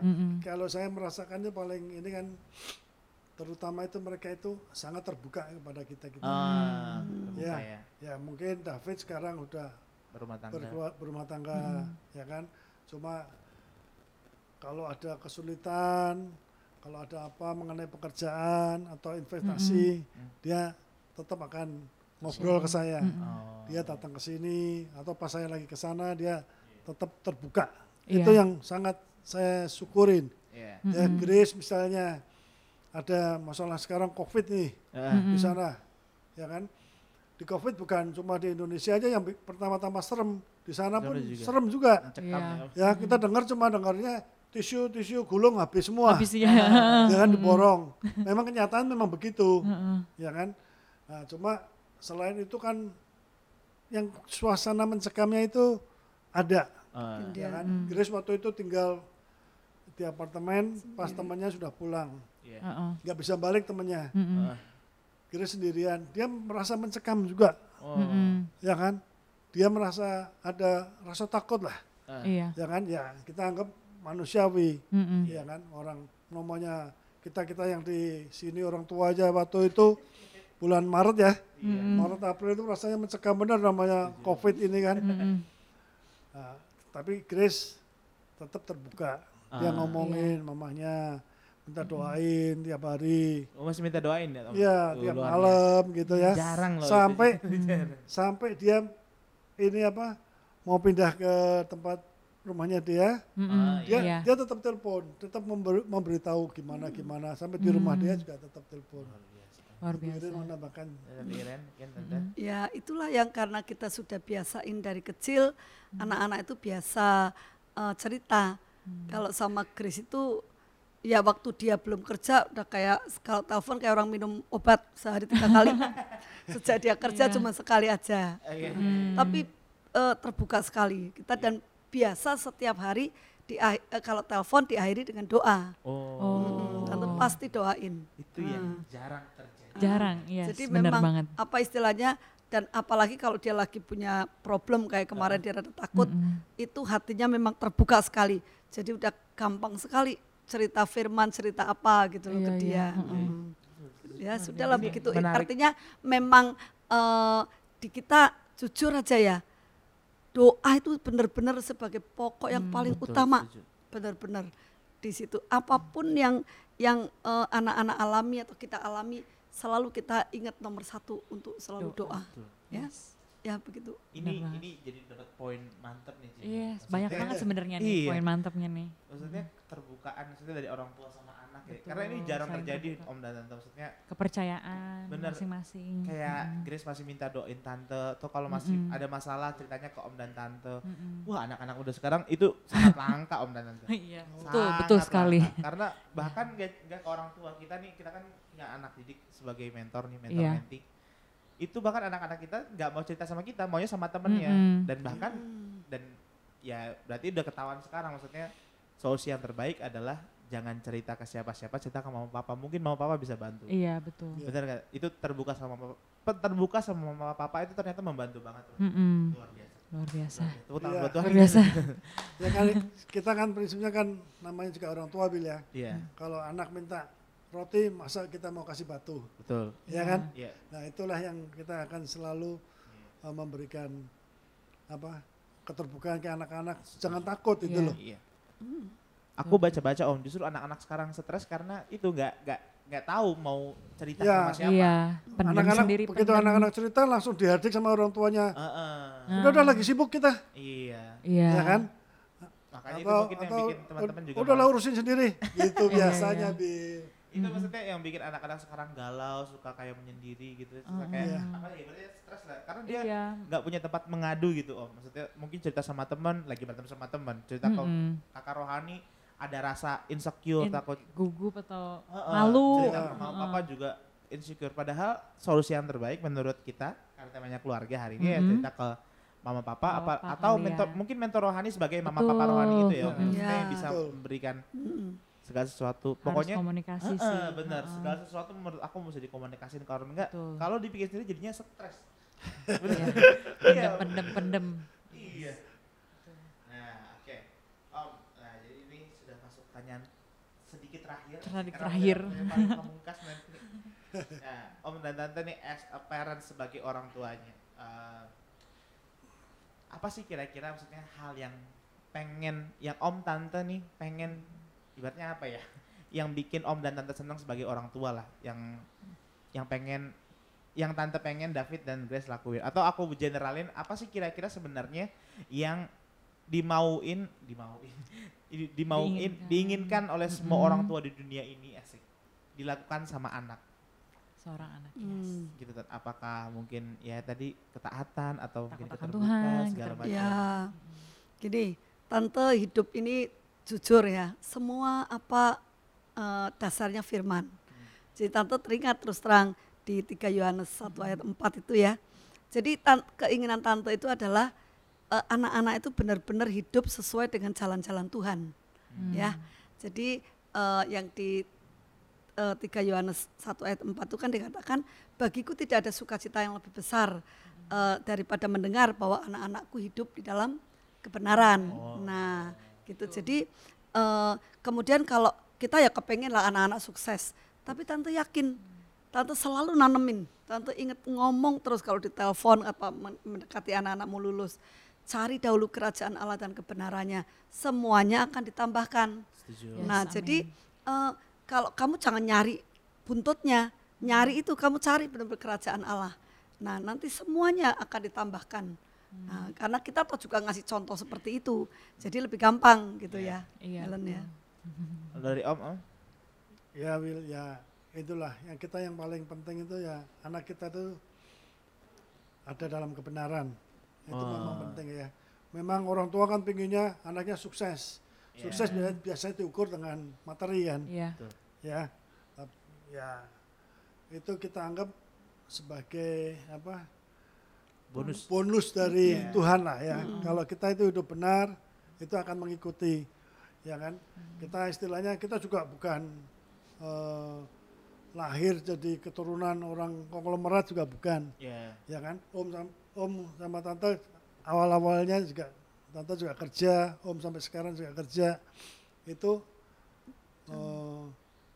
Kalau saya merasakannya paling ini kan terutama itu mereka itu sangat terbuka kepada kita gitu Ah, Hmm. terbuka Ya. ya. ya mungkin David sekarang udah berumah tangga. berkeluar- berumah tangga ya kan cuma kalau ada kesulitan kalau ada apa mengenai pekerjaan atau investasi dia tetap akan ngobrol ke saya Oh. dia datang ke sini atau pas saya lagi ke sana dia tetap terbuka Iya. itu yang sangat saya syukurin Iya. ya Grace misalnya ada masalah sekarang covid nih Heeh. di sana ya kan di covid bukan cuma di Indonesia aja yang pertama-tama serem di sana pun juga. serem juga Mencekam Iya. ya. ya kita dengar cuma dengarnya tisu tisu gulung habis semua. Habis ya. ya kan diborong. Memang kenyataan memang begitu. Heeh. ya kan? Nah, cuma selain itu kan yang suasana mencekamnya itu ada. Eh, ya kan? Hmm. Grace waktu itu tinggal di apartemen pas temannya sudah pulang. Iya. Heeh. nggak bisa balik temannya Mm-mm. Eh, Grace sendirian. Dia merasa mencekam juga. Oh. Ya kan? Dia merasa ada rasa takut lah. Iya. ya kan? Ya kita anggap manusiawi Mm-mm. ya kan orang namanya kita kita yang di sini orang tua aja waktu itu bulan Maret ya Mm-mm. Maret April itu rasanya mencekam benar namanya COVID ini kan Mm-mm. Nah, tapi Grace tetap terbuka dia Ah. ngomongin mamahnya minta doain tiap hari Oh, masih minta doain ya? Iya tiap luar malam gitu ya. Jarang loh. sampai sampai dia ini apa mau pindah ke tempat rumahnya dia Mm-mm. Ah, dia Iya. dia tetap telepon tetap memberi, memberitahu gimana gimana sampai di rumah Hmm. dia juga tetap telepon Luar biasa. mau nambahkan Tante Iren, kan, Tante? Ya itulah yang karena kita sudah biasain dari kecil anak-anak itu biasa eh, cerita. Kalau sama Grace itu ya waktu dia belum kerja udah kayak kalau telepon kayak orang minum obat sehari tiga kali. Sejak dia kerja Iya. cuma sekali aja. Oke. Tapi eh, terbuka sekali kita dan biasa setiap hari di eh, kalau telepon diakhiri dengan doa. Oh, Oh. Tante pasti doain. itu yang jarang terjadi. Jarang, iya. Jadi benar memang banget. apa istilahnya dan apalagi kalau dia lagi punya problem kayak kemarin dia rada takut, Mm-mm. itu hatinya memang terbuka sekali. Jadi udah gampang sekali cerita firman, cerita apa gitu loh Iya, ke iya, dia. mm-mm. Mm. Ya sudahlah begitu. menarik. Artinya memang eh, di kita jujur aja ya. Doa itu benar-benar sebagai pokok yang paling Betul, utama. benar-benar di situ. Apa pun yang yang eh, anak-anak alami atau kita alami selalu kita ingat nomor satu untuk selalu doa, Betul. ya? Ya begitu. Ini Benar. ini jadi dapat poin mantep nih. Iya, Maksudnya- banyak banget sebenarnya nih Iya. poin mantapnya nih. Maksudnya keterbukaan maksudnya dari orang tua sama anak ya. Karena ini jarang terjadi. Om dan Tante. Maksudnya Kepercayaan Bener. masing-masing. kayak Mm-mm. Grace masih minta doain tante atau kalau masih Mm-mm. ada masalah ceritanya ke Om dan Tante. Mm-mm. Wah, anak-anak udah sekarang itu sangat langka Om dan Tante. Iya, betul, betul sekali. langka. Karena bahkan gak, gak ke orang tua kita nih, kita kan punya anak didik sebagai mentor nih, mentor Iya. menti. Itu bahkan anak-anak kita nggak mau cerita sama kita, maunya sama temennya. Mm-mm. Dan bahkan dan ya berarti udah ketahuan sekarang maksudnya solusi yang terbaik adalah jangan cerita ke siapa-siapa, cerita ke mama papa. Mungkin mama papa bisa bantu. Iya, betul. Iya. Bener nggak? Itu terbuka sama mama pe- terbuka sama mama papa itu ternyata membantu banget. loh. Mm-mm. Luar biasa. Luar biasa. Tangan Iya. buat Tuhan. Luar biasa. ya kan kita kan prinsipnya kan namanya juga orang tua bil ya Iya, kalau anak minta roti masa kita mau kasih batu betul. ya kan Iya. nah itulah yang kita akan selalu uh, memberikan apa keterbukaan ke anak-anak jangan takut itu Iya. loh Iya. Aku baca-baca om, justru anak-anak sekarang stres karena itu nggak nggak nggak tahu mau cerita Iya. sama siapa. Iya, anak-anak sendiri. begitu anak-anak cerita langsung dihadik sama orang tuanya Heeh. Nah. udah udah lagi sibuk kita Iya. Iya. ya kan Makanya itu atau mungkin yang atau bikin teman-teman juga udahlah urusin sendiri gitu Iya, biasanya iya. bi itu maksudnya yang bikin anak-anak sekarang galau suka kayak menyendiri gitu suka Mm-mm. kayak Iya. apa ya berarti stres lah karena dia Iya. nggak punya tempat mengadu gitu om maksudnya mungkin cerita sama teman lagi berantem sama teman cerita ke Mm-mm. kakak rohani ada rasa insecure In- takut Gugup atau Heeh, malu. cerita ke mama Heeh. papa juga insecure padahal solusi yang terbaik menurut kita karena temanya keluarga hari ini ya Mhm. cerita ke mama papa Mama apa papa atau kali mentor ya. mungkin mentor rohani sebagai mama Betul. papa rohani itu ya om Mhm. maksudnya yang Ya. bisa Betul. memberikan Mm-mm. segala sesuatu Harus pokoknya komunikasi Heeh, sih. benar Heeh. segala sesuatu menurut aku mesti dikomunikasiin kalau enggak kalau dipikir sendiri jadinya stres. Pendem, pendem, pendem. iya nah oke om nah jadi ini sudah masuk pertanyaan sedikit terakhir Terakhir- Karena terakhir. udah- udah paling pamungkas nanti nah om dan tante nih as a parent sebagai orang tuanya. Eh, apa sih kira-kira maksudnya hal yang pengen yang om tante nih pengen ibaratnya apa ya yang bikin om dan tante senang sebagai orang tua lah yang yang pengen yang tante pengen David dan Grace lakuin? Atau aku generalin apa sih kira-kira sebenarnya yang dimauin dimauin di- dimauin Diinginkan. diinginkan oleh semua Mm-mm. orang tua di dunia ini asik dilakukan sama anak Seorang anak. yes. Hmm. gitu apakah mungkin ya tadi ketaatan atau mungkin keterbukaan, Tuhan, segala macam Ya, gini, tante hidup ini jujur ya, semua apa eh, dasarnya firman. Jadi tante teringat terus terang di 3 Yohanes 1 ayat 4 itu ya. Jadi tan- keinginan tante itu adalah eh, anak-anak itu benar-benar hidup sesuai dengan jalan-jalan Tuhan. Hmm. Ya, jadi eh, yang di eh, 3 Yohanes 1 ayat 4 itu kan dikatakan bagiku tidak ada sukacita yang lebih besar eh, daripada mendengar bahwa anak-anakku hidup di dalam kebenaran. Oh. Nah, gitu. Jadi eh, kemudian kalau kita ya kepengen lah anak-anak sukses, tapi tante yakin, tante selalu nanemin, tante inget ngomong terus kalau di telepon apa men- mendekati anak-anak mau lulus, cari dahulu kerajaan Allah dan kebenarannya, semuanya akan ditambahkan. setuju Yes, nah, amin. jadi eh, kalau kamu jangan nyari buntutnya, nyari itu kamu cari benar-benar kerajaan Allah. Nah, nanti semuanya akan ditambahkan. Nah, karena kita tuh juga ngasih contoh seperti itu, jadi lebih gampang gitu ya, Iya, Helen ya. dari om om Ya Will, ya itulah yang kita yang paling penting itu ya anak kita itu ada dalam kebenaran. Itu Oh. memang penting ya. Memang orang tua kan pinginnya anaknya sukses. Sukses Iya. biasanya, biasanya diukur dengan materi kan. Iya. Ya. Ya. Itu kita anggap sebagai apa? bonus bonus dari Iya. Tuhan lah ya. Kalau kita itu hidup benar, itu akan mengikuti, ya kan? Kita istilahnya kita juga bukan eh, lahir jadi keturunan orang konglomerat juga bukan, ya ya kan? Om om sama tante awal-awalnya juga tante juga kerja, om sampai sekarang juga kerja. Itu eh,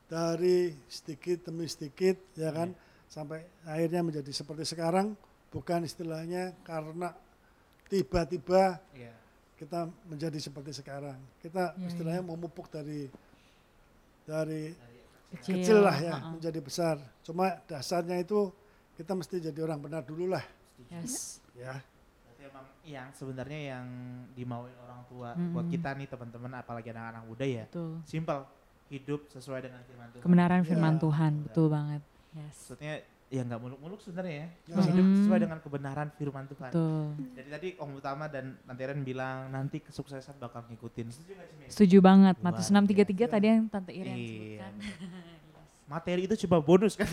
dari sedikit demi sedikit, ya kan? Sampai akhirnya menjadi seperti sekarang bukan istilahnya karena tiba-tiba ya kita menjadi seperti sekarang. Kita Ya, istilahnya memupuk dari dari Kecil, kecil lah ya ha-ha. menjadi besar. Cuma dasarnya itu kita mesti jadi orang benar dulu lah Yes. ya. Berarti emang yang sebenarnya yang dimauin orang tua Mm-mm. buat kita nih teman-teman apalagi anak-anak muda ya Betul. simpel hidup sesuai dengan firman Tuhan Kebenaran Ya. firman Tuhan, Benar. betul banget. Yes. maksudnya ya nggak muluk-muluk sebenarnya ya Ya. Hidup Hmm. sesuai dengan kebenaran firman Tuhan Betul. jadi tadi Om Utama dan Tante Ren bilang nanti kesuksesan bakal ngikutin setuju Cimi? Setuju banget. Matius 633 biasa. tadi yang Tante Irian Iya. sebutkan. materi itu cuma bonus kan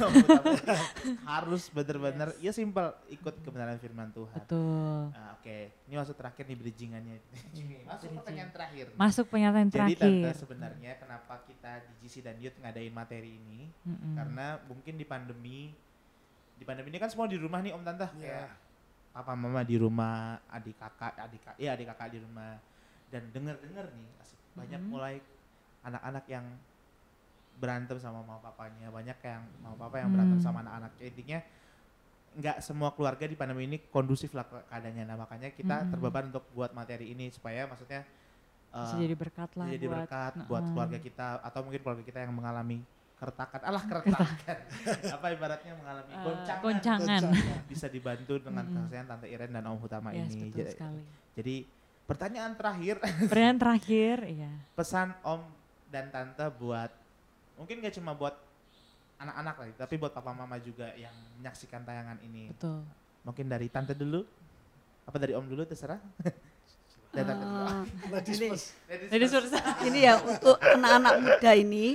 harus bener-bener ya simpel ikut kebenaran firman Tuhan Betul. Ah, Oke, ini masuk terakhir nih bridgingannya. masuk bridging. pertanyaan terakhir. Masuk pernyataan Jadi tante terakhir. sebenarnya kenapa kita di GC dan Youth ngadain materi ini? Mm-mm. Karena mungkin di pandemi, di pandemi ini kan semua di rumah nih Om Tante. Ya. Kayak papa mama di rumah, adik kakak, adik kakak, ya adik kakak di rumah. Dan denger-denger nih, banyak Mhm. mulai anak-anak yang berantem sama mama papanya, banyak yang mama papa yang berantem Hmm. sama anak-anaknya. Intinya nggak semua keluarga di pandemi ini kondusif lah ke- keadaannya. Nah makanya kita Mhm. terbeban untuk buat materi ini supaya maksudnya Bisa eh, jadi berkat lah jadi buat berkat buat keluarga kita atau mungkin keluarga kita yang mengalami keretakan alah keretakan apa ibaratnya mengalami Eh, goncangan, goncangan. bisa dibantu dengan Mm-mm. kasihan tante Iren dan Om Hutama Yes, ini betul jadi, sekali. jadi pertanyaan terakhir Pertanyaan terakhir, iya. pesan Om dan tante buat mungkin gak cuma buat anak-anak lah tapi buat papa mama juga yang menyaksikan tayangan ini. Betul. mungkin dari tante dulu? Apa dari Om dulu terserah. Dari tante dulu. Ladies Ini- first. Ladies Jadi first. sudah ini ya untuk anak-anak muda ini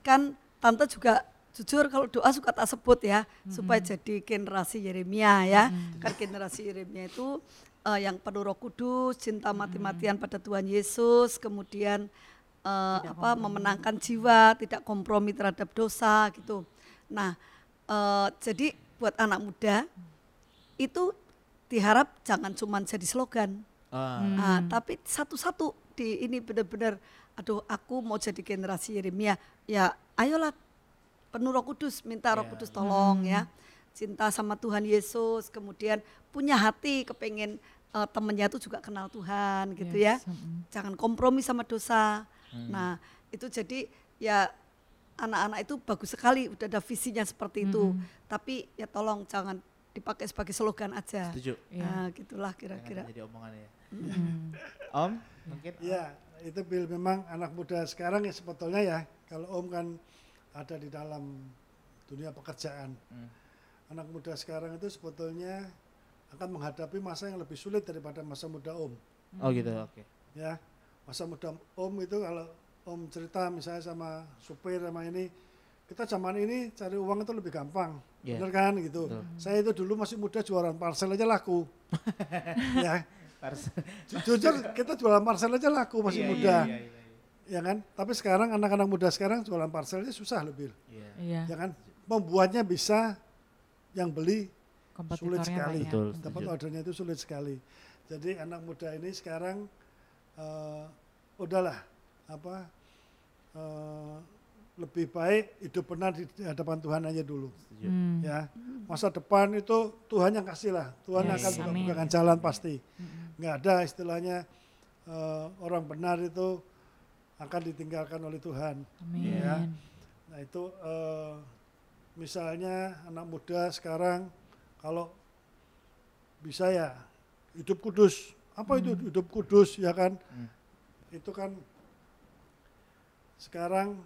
kan tante juga jujur kalau doa suka tak sebut ya supaya jadi generasi Yeremia ya. Kan generasi Yeremia itu eh, yang penuh Roh Kudus cinta mati-matian pada Tuhan Yesus kemudian eh, apa memenangkan jiwa tidak kompromi terhadap dosa gitu. Nah eh, jadi buat anak muda itu diharap jangan cuma jadi slogan. Ah, Ah, tapi satu-satu di ini benar-benar aduh aku mau jadi generasi Yeremia. Ya ayolah penuh Roh Kudus minta Roh Ya. Kudus tolong ya. Cinta sama Tuhan Yesus kemudian punya hati kepengen eh, temennya itu juga kenal Tuhan gitu ya. Yes, mm-mm. Jangan kompromi sama dosa. Hmm. Nah, itu jadi ya anak-anak itu bagus sekali udah ada visinya seperti itu. Mm-mm. Tapi ya tolong jangan dipakai sebagai slogan aja. Setuju. Nah, gitulah Jangan kira-kira. jadi omongan ya. Mm. Om, mungkin Ya, itu Bill memang anak muda sekarang ya sebetulnya ya, kalau Om kan ada di dalam dunia pekerjaan. Hmm. Anak muda sekarang itu sebetulnya akan menghadapi masa yang lebih sulit daripada masa muda Om. Oh gitu, oke. Ya, masa muda Om itu kalau Om cerita misalnya sama supir sama ini, kita zaman ini cari uang itu lebih gampang, Iya. bener kan gitu. Betul. Saya itu dulu masih muda jualan parcel aja laku. ya, jujur kita jualan parcel aja laku masih Iya, iya, muda. Iya, iya, ya kan? Tapi sekarang anak-anak muda sekarang jualan parcelnya susah lebih, iya. Iya. ya kan? Membuatnya bisa yang beli sulit sekali. Betul. dapat ordernya itu sulit sekali. Jadi anak muda ini sekarang eh, udahlah apa eh, lebih baik hidup benar di hadapan Tuhan aja dulu, Setuju. Hmm. ya. Masa depan itu Tuhan yang kasih lah, Tuhan Yes, akan amin. bukakan jalan pasti. Mm-mm. Nggak ada istilahnya eh, orang benar itu akan ditinggalkan oleh Tuhan. Amin. Ya. Nah itu eh, misalnya anak muda sekarang kalau bisa ya hidup kudus. Apa itu hidup kudus ya kan? Hmm. Itu kan sekarang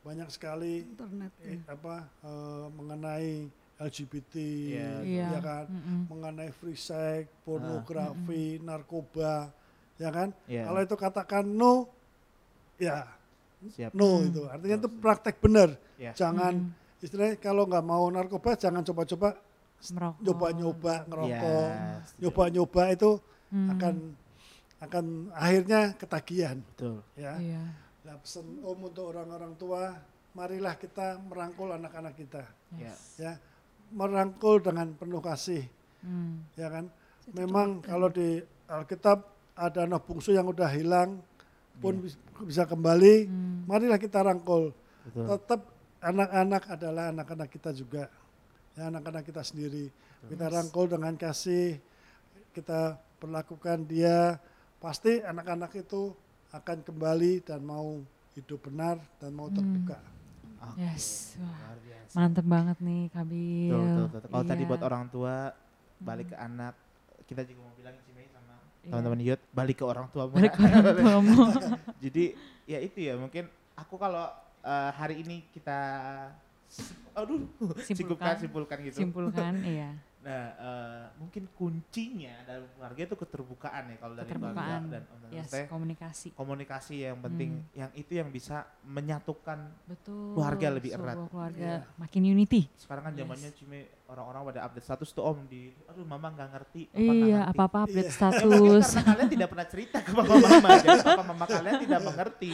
banyak sekali Internet. eh, apa eh, mengenai LGBT Iya. Iya. ya kan? Mm-mm. Mengenai free sex, pornografi, narkoba ya kan? Iya. Kalau itu katakan no ya Siap. no Hmm. itu artinya itu praktek benar Iya. jangan Mm-mm. istilahnya kalau nggak mau narkoba jangan coba-coba nyoba-nyoba ngerokok Iya, setuju. nyoba-nyoba itu Hmm. akan akan akhirnya ketagihan Betul. ya Iya. nah pesan om untuk orang-orang tua marilah kita merangkul anak-anak kita Ya. Yes. ya merangkul dengan penuh kasih Hmm. ya kan memang kalau di Alkitab ada anak bungsu yang udah hilang pun bis- bisa kembali Hmm. marilah kita rangkul Betul. tetap anak-anak adalah anak-anak kita juga ya anak-anak kita sendiri kita rangkul dengan kasih kita perlakukan dia pasti anak-anak itu akan kembali dan mau hidup benar dan mau Hmm. terbuka Yes. Wah, luar biasa. Mantep banget nih Kabil. Kalau tadi Iya. buat orang tua balik ke anak, kita juga mau bilang sama Iya. teman-teman Yud balik ke orang tua. Balik ke orang tuamu. Jadi ya itu ya mungkin aku kalau eh, hari ini kita aduh simpulkan Simpulkan. simpulkan gitu. Simpulkan, iya. Nah, eh, mungkin kuncinya dalam keluarga itu keterbukaan ya kalau dari keluarga Keterbukaan. dan om dan Yes, tante. komunikasi. komunikasi yang penting Hmm. yang itu yang bisa menyatukan Betul. Keluarga lebih erat. keluarga Iya. makin unity. sekarang kan Yes. zamannya cuma orang-orang pada update status tuh om di aduh mama nggak ngerti papa Iya, ngerti." apa-apa update Iya. Status. mungkin karena kalian tidak pernah cerita ke papa mama jadi papa mama kalian tidak mengerti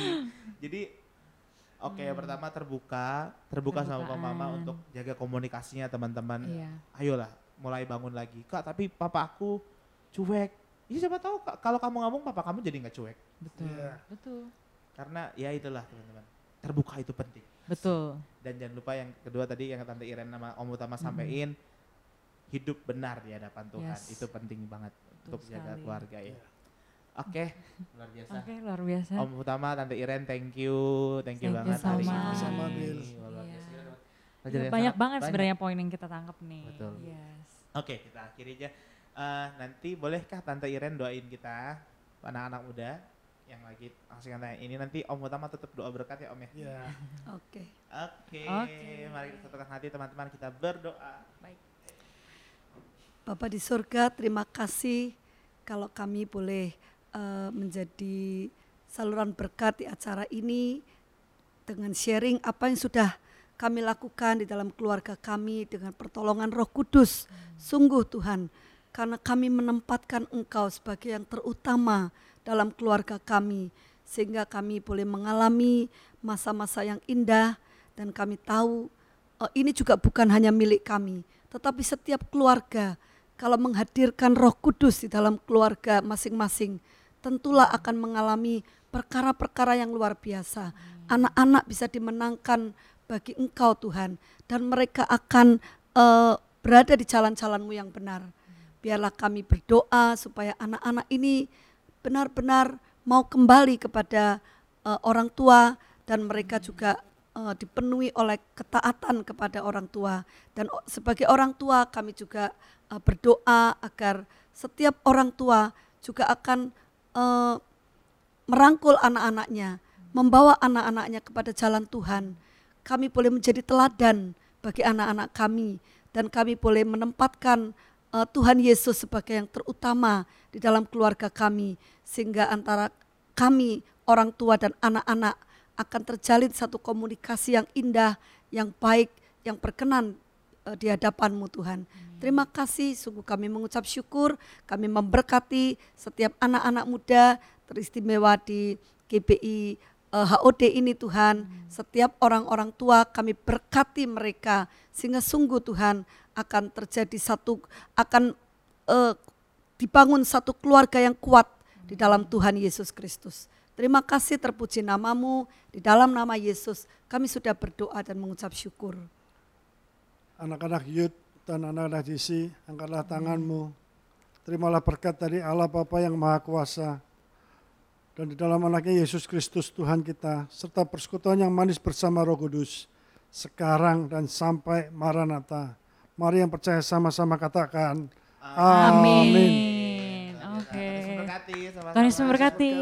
jadi oke yang pertama terbuka terbuka sama papa mama Hmm. Terbukaan. untuk jaga komunikasinya teman-teman Iya. ayolah mulai bangun lagi kak tapi papa aku cuek ya siapa tahu Kak, kalau kamu ngomong papa kamu jadi nggak cuek Betul. Iya. Betul. karena ya itulah teman-teman terbuka itu penting Betul. dan jangan lupa yang kedua tadi yang tante Iren sama Om Utama sampein hidup benar di hadapan Tuhan Yes. itu penting banget untuk jaga sekali. keluarga ya Iya. oke luar biasa Oke, luar biasa. Om Utama tante Iren thank you thank you Thank you banget so hari ini Sama, Bill. Wah, luar Iya. biasa. Iya, banyak sangat banget sebenarnya poin yang kita tangkap nih. Betul. Yes. Oke. Kita akhiri aja. Eh, nanti bolehkah tante Iren doain kita anak-anak muda yang lagi asing tanya ini nanti Om Utama tetap doa berkat ya Om ya? Ya Oke. Oke, mari kita satukan hati teman-teman. Kita berdoa. Baik. Bapak di surga, terima kasih kalau kami boleh eh, menjadi saluran berkat di acara ini dengan sharing apa yang sudah kami lakukan di dalam keluarga kami dengan pertolongan Roh Kudus. Sungguh Tuhan, karena kami menempatkan Engkau sebagai yang terutama dalam keluarga kami sehingga kami boleh mengalami masa-masa yang indah dan kami tahu eh, ini juga bukan hanya milik kami, tetapi setiap keluarga kalau menghadirkan Roh Kudus di dalam keluarga masing-masing, tentulah akan mengalami perkara-perkara yang luar biasa. Anak-anak bisa dimenangkan bagi Engkau Tuhan dan mereka akan eh, berada di jalan-jalanmu yang benar. biarlah kami berdoa supaya anak-anak ini benar-benar mau kembali kepada eh, orang tua dan mereka juga eh, dipenuhi oleh ketaatan kepada orang tua dan sebagai orang tua kami juga eh, berdoa agar setiap orang tua juga akan eh, merangkul anak-anaknya, membawa anak-anaknya kepada jalan Tuhan. Kami boleh menjadi teladan bagi anak-anak kami. Dan kami boleh menempatkan eh, Tuhan Yesus sebagai yang terutama di dalam keluarga kami sehingga antara kami orang tua dan anak-anak akan terjalin satu komunikasi yang indah, yang baik, yang berkenan eh, di hadapanmu Tuhan. Terima kasih, sungguh kami mengucap syukur, kami memberkati setiap anak-anak muda teristimewa di GBI eh, HOD ini Tuhan. Setiap orang-orang tua kami berkati mereka sehingga sungguh Tuhan akan terjadi satu akan eh, dibangun satu keluarga yang kuat di dalam Tuhan Yesus Kristus. Terima kasih terpuji namamu di dalam nama Yesus kami sudah berdoa dan mengucap syukur. Anak-anak youth dan anak-anak JC, angkatlah tanganmu. Terimalah berkat dari Allah Bapa yang Maha Kuasa. Dan di dalam anaknya Yesus Kristus Tuhan kita, serta persekutuan yang manis bersama Roh Kudus, sekarang dan sampai Maranatha. Mari yang percaya sama-sama katakan, Amin. Amin. Oke. Tuhan Yesus memberkati, sama-sama. Tuhan Yesus memberkati.